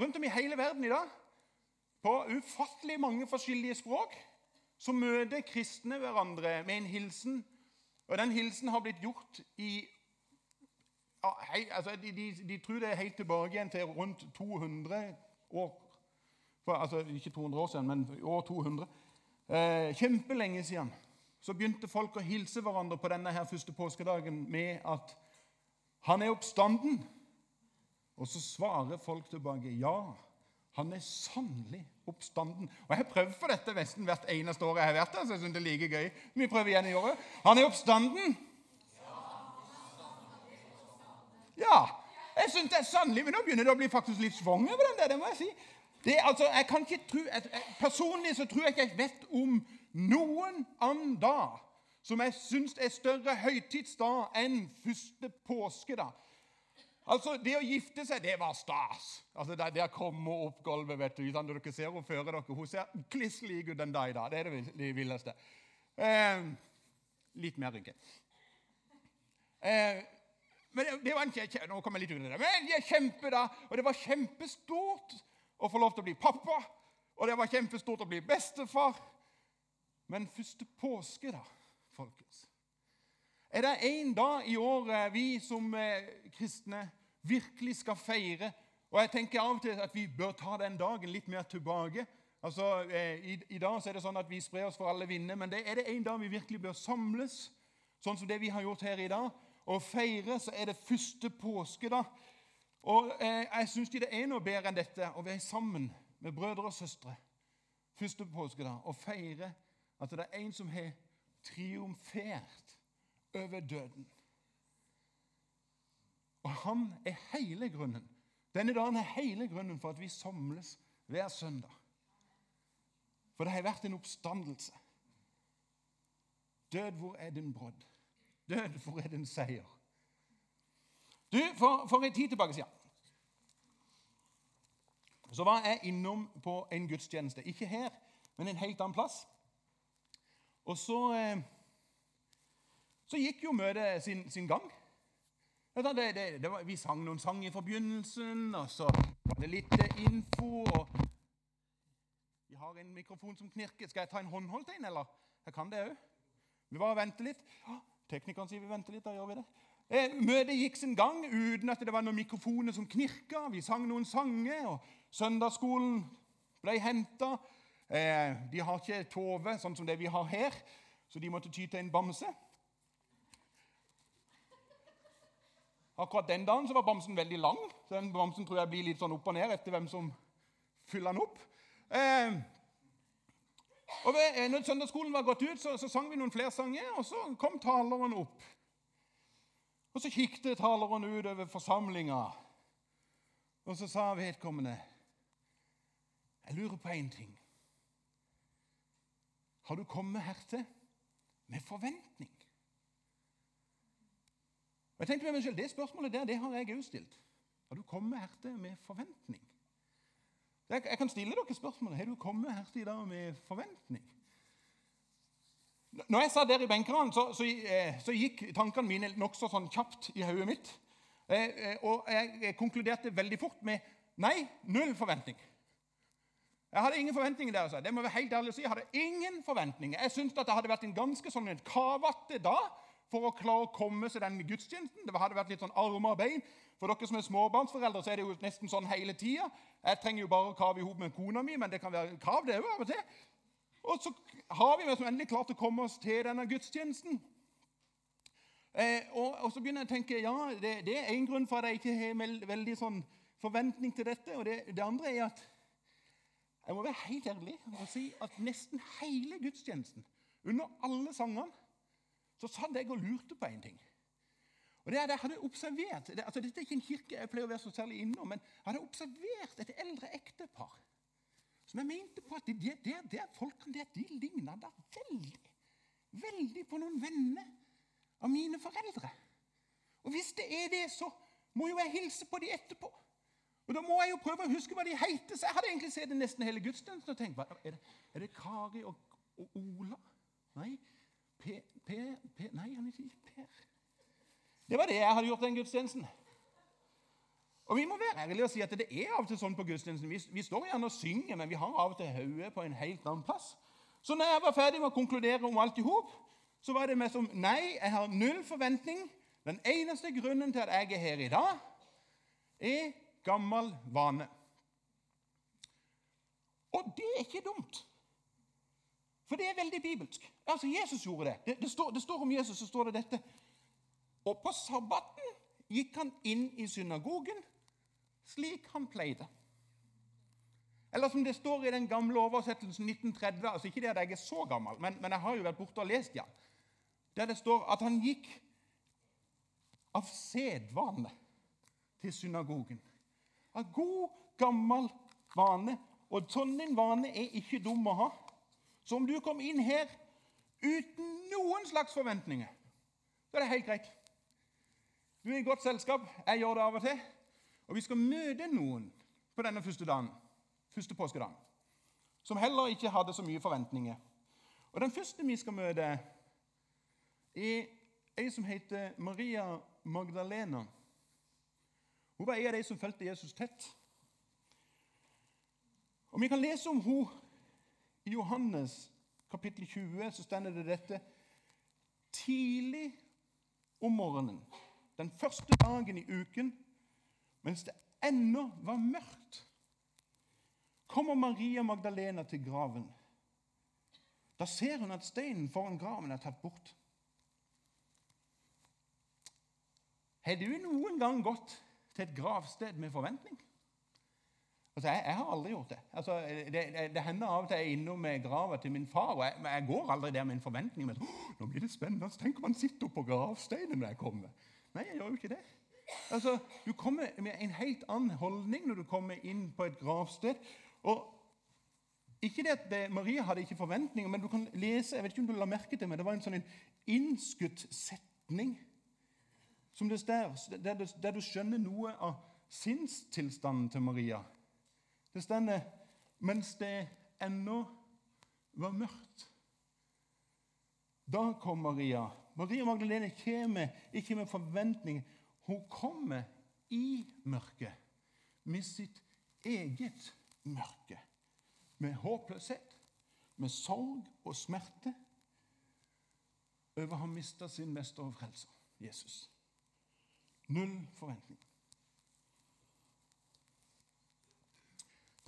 rundt om i hele verden i dag, på ufattelig mange forskjellige språk, så møter kristne hverandre med en hilsen. Og den hilsen har blitt gjort i ja, hei, altså, de, de, de, tror det er helt tilbake igjen til rundt 200 år. For, altså ikke 200 år siden, men år 200. Eh, kjempelenge siden så begynte folk å hilse hverandre på denne her første påskedagen med at 'Han er oppstanden'. Og så svarer folk tilbake 'Ja, han er sannelig oppstanden'. Og Jeg har prøvd for dette nesten hvert eneste år jeg har vært her. så jeg synes det er like gøy. Vi prøver igjen i året. Han er oppstanden. Ja. Jeg synes det er sannelig, Men nå begynner det å bli faktisk litt svong over den der. det må jeg si. Det, altså, jeg kan ikke tro, Personlig så tror jeg ikke jeg vet om noen annen dag som jeg syns er større høytidsdag enn første påskedag. Altså, Det å gifte seg, det var stas. Altså, Der, der komme opp gulvet, vet du. Dere ser henne føre dere. Hun ser kliss lik ut den dag i dag. Det er det, det villeste. Eh, litt mer rynke. Eh, men det, det var en, Nå kom jeg litt ut av det. Men det kjempe, da, og det var kjempestort å få lov til å bli pappa. Og det var kjempestort å bli bestefar. Men første påske, da, folkens Er det én dag i året vi som eh, kristne virkelig skal feire Og jeg tenker av og til at vi bør ta den dagen litt mer tilbake. Altså, eh, i, i, dag er det sånn at vi sprer oss for alle vinder, men det er det en dag vi virkelig bør samles, sånn som det vi har gjort her i dag, og feire, så er det første påske. da. Og eh, Jeg syns det er noe bedre enn dette å være sammen med brødre og søstre første påske da, og feire at det er en som har triumfert over døden. Og han er hele grunnen. Denne dagen er hele grunnen for at vi samles hver søndag. For det har vært en oppstandelse. Død, hvor er din brodd? Død, hvor er din seier? Du, For, for en tid tilbake siden så var jeg innom på en gudstjeneste. Ikke her, men en helt annen plass. Og så, eh, så gikk jo møtet sin, sin gang. Det, det, det var, vi sang noen sanger i forbegynnelsen, og så var det litt eh, info. og Vi har en mikrofon som knirker. Skal jeg ta en håndholdt en, eller? Jeg kan det òg. Vi bare venter litt. Teknikeren sier vi venter litt. Da gjør vi det. Eh, møtet gikk sin gang uten at det var noen mikrofoner som knirka. Vi sang noen sanger, og søndagsskolen ble henta. Eh, de har ikke Tove sånn som det vi har her, så de måtte ty til en bamse. Akkurat den dagen så var bamsen veldig lang, så den bamsen tror jeg blir litt sånn opp og ned etter hvem som fyller den opp. Eh, og ved, eh, når søndagsskolen var gått ut, så, så sang vi noen flere sanger, og så kom taleren opp. Og Så kikket taleren ut over forsamlinga, og så sa vedkommende Jeg lurer på én ting. Har du kommet hertil med forventning? Og jeg tenkte med meg selv, Det spørsmålet der, det har jeg òg stilt. Har du kommet her til med forventning? Jeg, jeg kan stille dere spørsmålet. Har du kommet hertil i dag med forventning? Når jeg satt der i benkene, så, så, eh, så gikk tankene mine nokså sånn kjapt i hodet mitt. Eh, eh, og jeg konkluderte veldig fort med nei, null forventning. Jeg hadde ingen forventninger der. Det må jeg være helt ærlig å si. Jeg hadde ingen forventninger. Jeg syntes at det hadde vært en ganske sånn kavete dag for å klare å komme seg den gudstjenesten. Det hadde vært litt sånn armer og bein. For dere som er småbarnsforeldre, så er det jo nesten sånn hele tida. Jeg trenger jo bare å kave i hop med kona mi, men det kan være krav, det òg av og til. Og så har vi endelig klart å komme oss til denne gudstjenesten. Eh, og, og, så begynner jeg å tenke ja, det, det er én grunn for at jeg ikke har veldig sånn forventning til dette. Og det, det, andre er at jeg må være helt ærlig og si at nesten hele gudstjenesten, under alle sangene, så satt jeg og lurte på en ting. Og det er det jeg hadde observert, det, altså Dette er ikke en kirke jeg pleier å være så særlig innom, men jeg hadde observert et eldre ektepar som jeg mente på at de, de, de, de folkene der, de ligna da veldig, veldig på noen venner av mine foreldre. Og hvis det er det, så må jo jeg hilse på de etterpå. Og Da må jeg jo prøve å huske hva de heter. Så jeg hadde egentlig sett nesten hele gudstjenesten og tenkt er det, er det Kari og, og, Ola? Nei. Per, per, Nei, han heter ikke Per. Det var det jeg hadde gjort den gudstjenesten. Og Vi må være ærlige og si at det er av og til sånn på gudstjenesten. Vi, vi står gjerne og synger, men vi har av og til hodet på en helt annen plass. Så når jeg var ferdig med å konkludere om alt i hop, så var det meg som nei, jeg har null forventning. Den eneste grunnen til at jeg er her i dag, er gammel vane. Og det er ikke dumt. For det er veldig bibelsk. Altså, Jesus gjorde det. Det, det, står, det står, om Jesus, så står det dette. Og på sabbaten gikk han inn i synagogen slik han pleide. Eller som det står i den gamle oversettelsen 1930 altså Ikke det at jeg er så gammel, men, men jeg har jo vært borte og lest ja. Der det står at han gikk av sedvane til synagogen. Av god, gammel vane. Og sånn en vane er ikke dum å ha. Så om du kom inn her uten noen slags forventninger, så er det helt greit. Du er i godt selskap. Jeg gjør det av og til. Og vi skal møte noen på denne første dagen, første påskedagen som heller ikke hadde så mye forventninger. Og Den første vi skal møte, er ei som heter Maria Magdalena. Hun var en av de som fulgte Jesus tett. Og Vi kan lese om hun i Johannes kapittel 20. Så stender det dette Tidlig om morgenen, den første dagen i uken, mens det ennå var mørkt, kommer Maria Magdalena til graven. Da ser hun at steinen foran graven er tatt bort. Har du noen gang gått til et gravsted med forventning? Altså, jeg, jeg, har aldri gjort det. Altså, det, det, det hender av og til jeg er innom grava til min far, og jeg, jeg, går aldri der med en forventning. Men, nå blir det spennende. Tenk om han sitter på gravsteinen når jeg kommer. Nei, jeg gjør jo ikke det. Altså, Du kommer med en helt annen holdning når du kommer inn på et gravsted. Og ikke det at det, Maria hadde ikke forventninger, men du kan lese jeg vet ikke om du la merke til, men det var en sånn en innskutt setning som det der, der, der du skjønner noe av sinnstilstanden til Maria. Det står mens det ennå var mørkt. Da kom Maria. Maria Magdalene kommer ikke med forventninger. Hun kommer i mørket med sitt eget mørke. Med håpløshet, med sorg og smerte over å ha mista sin mester og frelser, Jesus. Null forventning.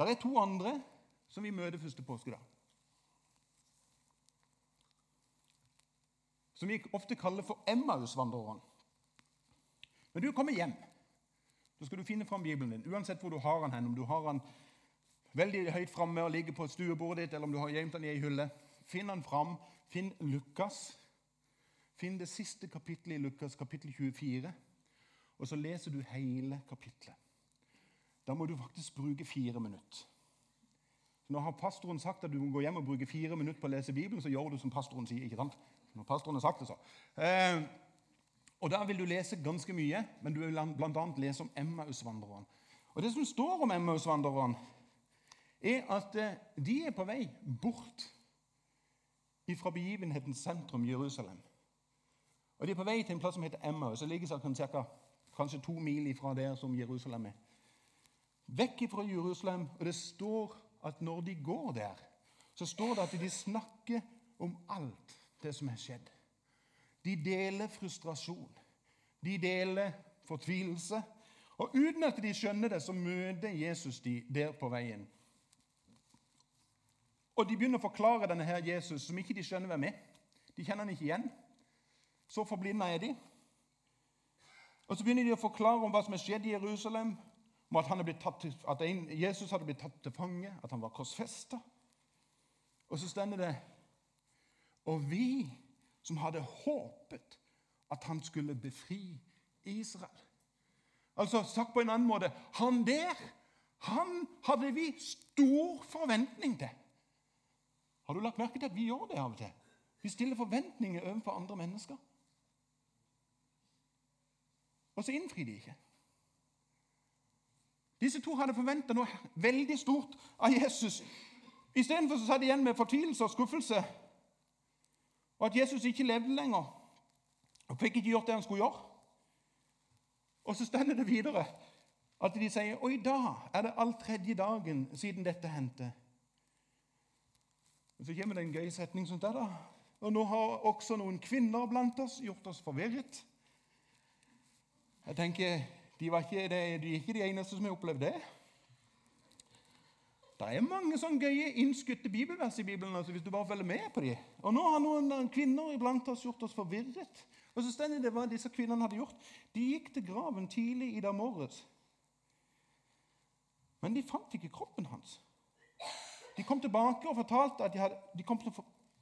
Det er to andre som vi møter første påskedag. Som vi ofte kaller for Emmaus-vandrerne. Når du kommer hjem, da skal du finne fram Bibelen din, uansett hvor du har den hen. Om du har den veldig høyt framme og ligger på stuebordet ditt, eller om du har gjemt den i ei hylle. Finn den fram. Finn Lukas. Finn det siste kapittelet i Lukas, kapittel 24, og så leser du hele kapittelet. Da må du faktisk bruke fire minutter. Når har pastoren sagt at du må gå hjem og bruke fire minutter på å lese Bibelen, så gjør du som pastoren sier. ikke sant? Når pastoren har sagt det, så. Eh, og Da vil du lese ganske mye, men du vil bl.a. lese om Emmausvandreren. Og Det som står om Emmausvandreren, er at eh, de er på vei bort fra begivenhetens sentrum, Jerusalem. Og De er på vei til en plass som heter Emmaus. Det ligger kanskje to mil ifra der som Jerusalem er. Vekk fra Jerusalem. Og det står at når de går der, så står det at de snakker om alt det som er skjedd. De deler frustrasjon. De deler fortvilelse. Og uten at de skjønner det, så møter Jesus de der på veien. Og de begynner å forklare denne her Jesus, som ikke de skjønner hvem er. De kjenner han ikke igjen. Så forblinda er de. Og Så begynner de å forklare om hva som er skjedd i Jerusalem, om at, til, at Jesus hadde blitt tatt til fange, at han var korsfesta. Og så stender det Og vi som hadde håpet at han skulle befri Israel. Altså Sagt på en annen måte Han der han hadde vi stor forventning til. Har du lagt merke til at vi gjør det av og til? Vi stiller forventninger overfor andre mennesker. Og så innfrir de ikke. Disse to hadde forventa noe veldig stort av Jesus. Istedenfor satt de igjen med fortvilelse og skuffelse og at Jesus ikke levde lenger og fikk ikke gjort det han skulle gjøre. Og så stender det videre. at de sier og i dag er det all tredje dagen siden dette hendte. Og Så kommer det en gøy setning som det. da. Og nå har også noen kvinner blant oss gjort oss forvirret. Jeg tenker, De, ikke, de er ikke de eneste som har opplevd det. Det er mange sånne gøye innskutte bibelvers i Bibelen. altså hvis du bare følger med på dem. Og nå har noen kvinner iblant oss gjort oss forvirret. Og så stender det hva disse kvinnene hadde gjort. De gikk til graven tidlig i dag morges. Men de fant ikke kroppen hans. De kom tilbake og fortalte at de hadde, de kom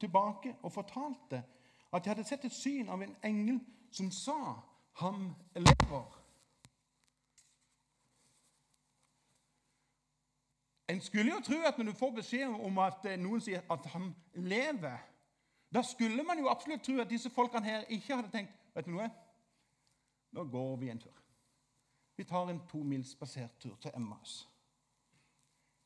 tilbake og fortalte at de hadde sett et syn av en engel som sa 'Han lever'. En skulle jo tro at når du får beskjed om at eh, noen sier at han lever, da skulle man jo absolutt tro at disse folkene her ikke hadde tenkt vet du noe, nå går vi en tur. Vi tar en tomilsbasert tur til Emmaus.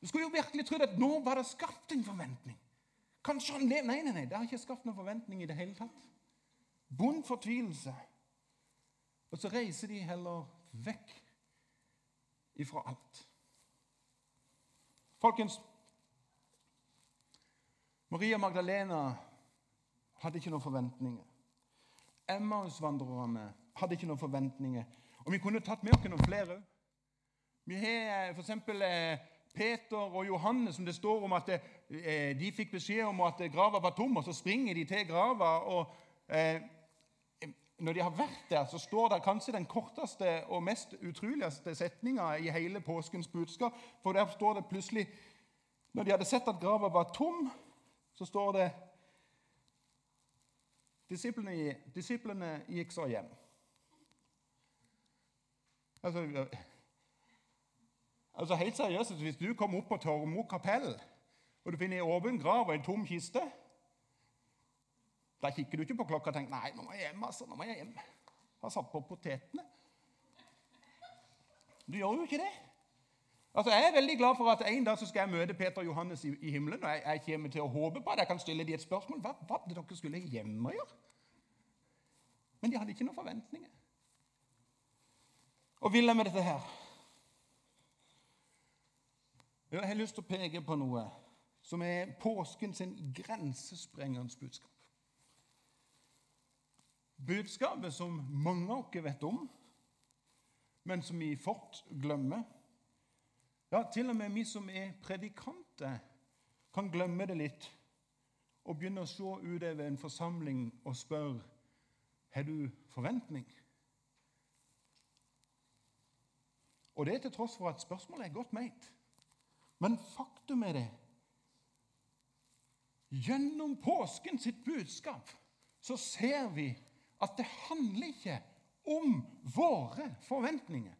Du skulle jo virkelig trodd at nå var det skapt en forventning. Kanskje han lever Nei, nei, nei, det har ikke skapt noen forventning i det hele tatt. Bond fortvilelse. Og så reiser de heller vekk ifra alt. Folkens, Maria Magdalena hadde ikke noen forventninger. Emmausvandrerne hadde ikke noen forventninger. Og vi kunne tatt med oss noen flere. Vi har f.eks. Peter og Johannes, som det står om at eh, de fikk beskjed om at grava var tom, og så springer de til grava. og eh, Når de har vært der, så står det kanskje den korteste og mest utroligste setninga i hele påskens budskap. For der står det plutselig Når de hadde sett at grava var tom, så står det Disiplene, disiplene gikk så hjem. Altså, Altså helt seriøst, Hvis du kommer opp på Tormo kapell og du finner en åpen grav og en tom kiste Da kikker du ikke på klokka og tenker nei, nå må jeg hjem. altså, nå må jeg hjem. Jeg har satt på potetene. Du gjør jo ikke det. Altså, Jeg er veldig glad for at en dag så skal jeg møte Peter og Johannes i, i himmelen. og jeg, jeg, kommer til å håpe på at jeg kan stille dem et spørsmål. Hva var det dere skulle hjemme gjøre? Men de hadde ikke noen forventninger. Og vil jeg med dette her? Jeg har lyst til å peke på noe som er påsken sin grensesprengende budskap. Budskapet som mange av oss vet om, men som vi fort glemmer. Ja, til og med vi som er predikanter, kan glemme det litt og begynne å se utover en forsamling og spørre har du forventning. Og det er til tross for at spørsmålet er godt meint. Men faktum er det Gjennom påsken sitt budskap så ser vi at det handler ikke om våre forventninger.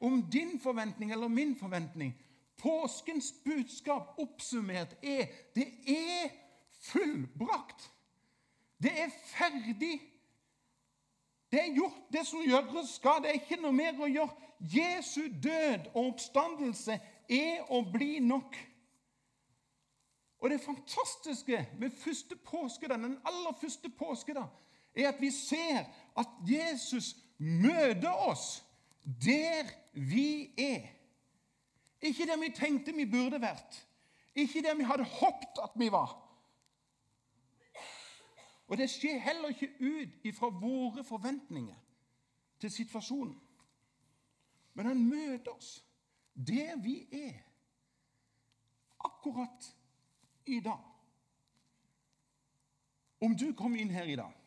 Om din forventning eller min forventning. Påskens budskap oppsummert er det er fullbrakt. Det er ferdig. Det er gjort, det som gjøres skal. Det er ikke noe mer å gjøre. Jesu død og oppstandelse er å bli nok. Og det fantastiske med første påske, den aller første påskedag, er at vi ser at Jesus møter oss der vi er. Ikke der vi tenkte vi burde vært, ikke der vi hadde håpet at vi var. Og det skjer heller ikke ut ifra våre forventninger til situasjonen. Men han møter oss der vi er akkurat i dag. Om du kom inn her i dag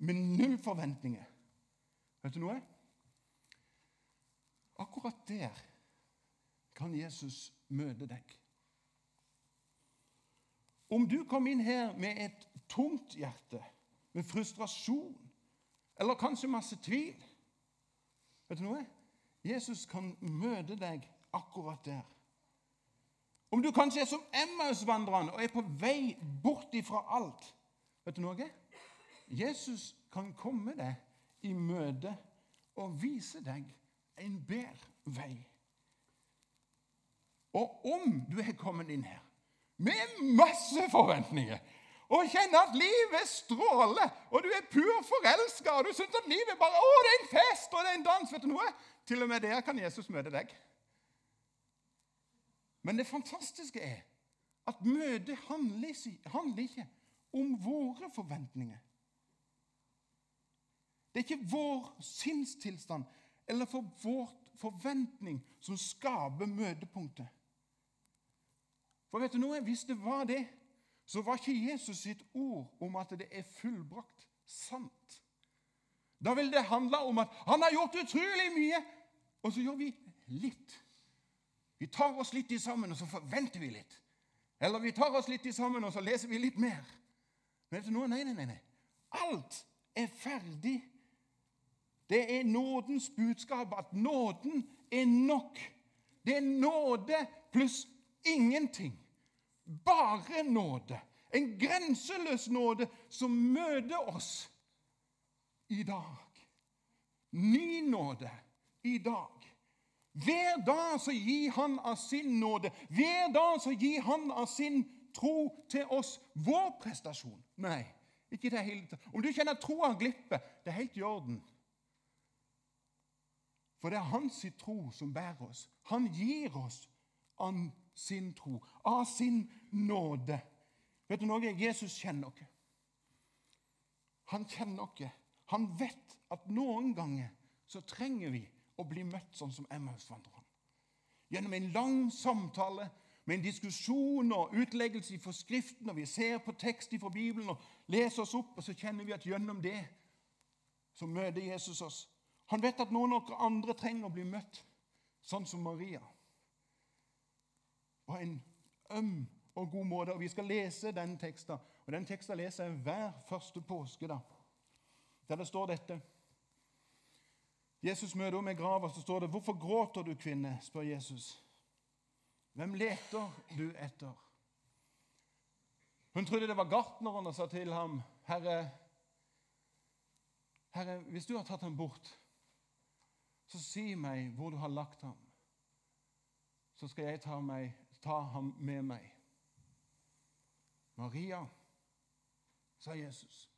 med null forventninger Vet du noe? Akkurat der kan Jesus møte deg. Om du kom inn her med et tungt hjerte, med frustrasjon eller kanskje masse tvil Vet du noe? Jesus kan møte deg akkurat der. Om du kanskje er som Emmaus-vandreren og er på vei bort ifra alt Vet du noe? Jesus kan komme deg i møte og vise deg en bedre vei. Og om du er kommet inn her med masse forventninger og kjenner at livet stråler, og du er pur forelska, og du syns at livet bare Å, det er en fest, og det er en dans. Vet du noe? Til og med der kan Jesus møte deg. Men det fantastiske er at møtet handler, handler ikke om våre forventninger. Det er ikke vår sinnstilstand eller for vår forventning som skaper møtepunktet. For vet du noe? Hvis det var det, så var ikke Jesus sitt ord om at det er fullbrakt, sant. Da vil det handle om at han har gjort utrolig mye, og så gjør vi litt. Vi tar oss litt i sammen, og så forventer vi litt. Eller vi tar oss litt i sammen, og så leser vi litt mer. Men Vet du noe? Nei, nei, nei. Alt er ferdig. Det er nådens budskap at nåden er nok. Det er nåde pluss ingenting. Bare nåde. En grenseløs nåde som møter oss i dag. Ny nåde i dag. Hver dag så gir han av sin nåde. Hver dag så gir han av sin tro til oss. Vår prestasjon? Nei, ikke det hele tatt. Om du kjenner troa glipper, det er helt i orden. For det er hans tro som bærer oss. Han gir oss av sin tro, av sin nåde. Vet du noe? Jesus kjenner oss. Han kjenner oss. Han vet at noen ganger så trenger vi å bli møtt sånn som Emmausvandreren. Gjennom en lang samtale med en diskusjon og utleggelse fra Skriften, og vi ser på tekst fra Bibelen og leser oss opp, og så kjenner vi at gjennom det så møter Jesus oss. Han vet at noen av dere andre trenger å bli møtt sånn som Maria. På en øm og god måte. Og Vi skal lese den teksten. Og Den teksten leser jeg hver første påske. da. Der det står dette. Jesus møter henne i grava, så står det 'Hvorfor gråter du, kvinne?' spør Jesus. 'Hvem leter du etter?' Hun trodde det var gartneren og sa til ham, 'Herre, Herre, hvis du har tatt ham bort, så si meg hvor du har lagt ham, så skal jeg ta, meg, ta ham med meg.' Maria, sa Jesus.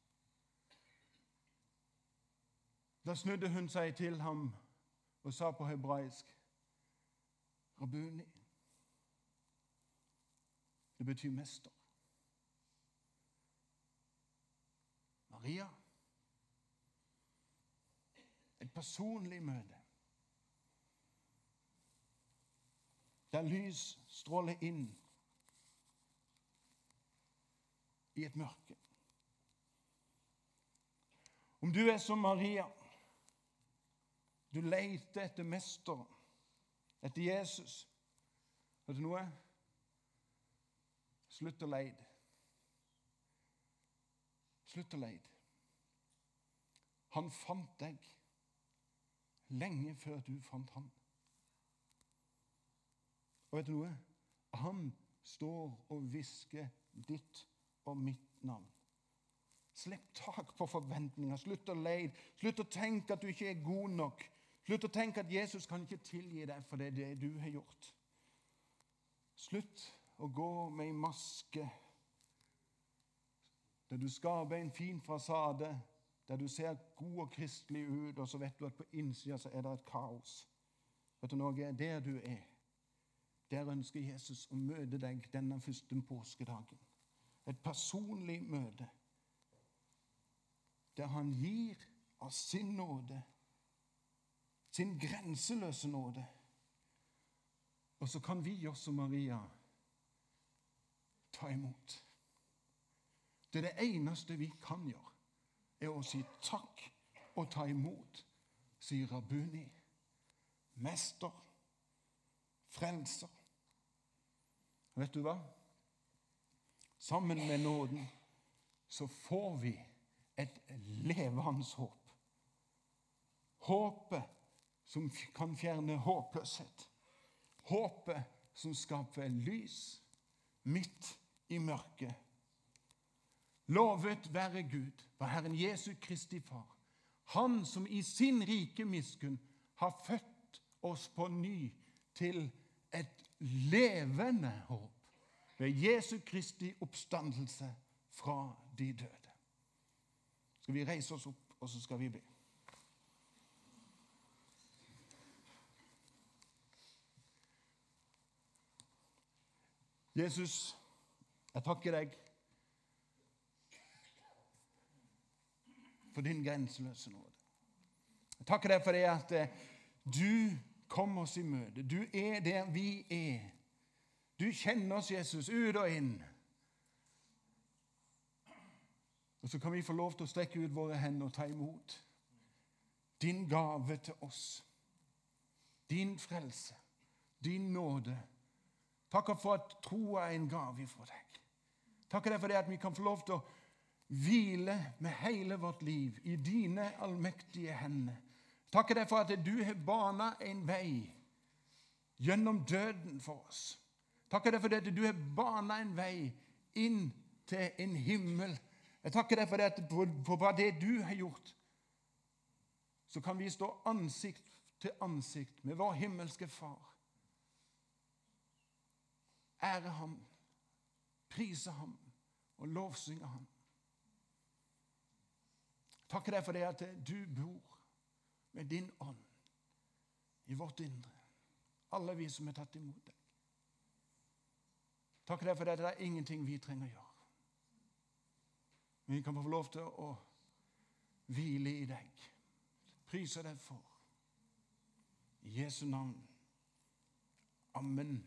Da snudde hun seg til ham og sa på hebraisk Rabuni. Det betyr mester. Maria. Et personlig møte. Der lys stråler inn i et mørke. Om du er som Maria du leter etter mesteren, etter Jesus. Vet du noe? Slutt å leite. Slutt å leite. Han fant deg lenge før du fant han. Og vet du noe? Han står og hvisker ditt og mitt navn. Slipp tak på forventninger. Slutt å leie. Slutt å tenke at du ikke er god nok. Slutt å tenke at Jesus kan ikke tilgi deg for det, det du har gjort. Slutt å gå med ei maske der du skaper en fin fasade, der du ser god og kristelig ut, og så vet du at på innsida er det et kaos. Vet du noe? Der du er, der ønsker Jesus å møte deg denne første påskedagen. Et personlig møte der han gir av sin nåde sin grenseløse nåde. Og så kan vi også, Maria, ta imot. Det er det eneste vi kan gjøre, er å si takk og ta imot, sier Rabuni, mester, frelser. Vet du hva? Sammen med nåden så får vi et levende håp. Håpet som kan fjerne håpløshet. Håpet som skaper lys midt i mørket. Lovet være Gud, var Herren Jesu Kristi Far. Han som i sin rike miskunn har født oss på ny til et levende håp ved Jesu Kristi oppstandelse fra de døde. Skal vi reise oss opp, og så skal vi be. Jesus, jeg takker deg for din grenseløse nåde. Jeg takker deg for det at eh, du kom oss i møte. Du er der vi er. Du kjenner oss, Jesus, ut og inn. Og så kan vi få lov til å strekke ut våre hender og ta imot din gave til oss. Din frelse, din nåde. Takk for at troa er en gave fra deg. Takk for det at vi kan få lov til å hvile med hele vårt liv i dine allmektige hender. Takker deg for at du har bana en vei gjennom døden for oss. Takker deg for at du har bana en vei inn til en himmel. Jeg takker deg for det at hva det du har gjort, så kan vi stå ansikt til ansikt med vår himmelske Far. Ære ham, prise ham og lovsynge ham. Takker deg for det at du bor med din ånd i vårt indre. Alle vi som er tatt imot deg. Takk deg for det det er ingenting vi trenger å gjøre. Men vi kan få lov til å hvile i deg. Prise deg for. I Jesu navn. Amen.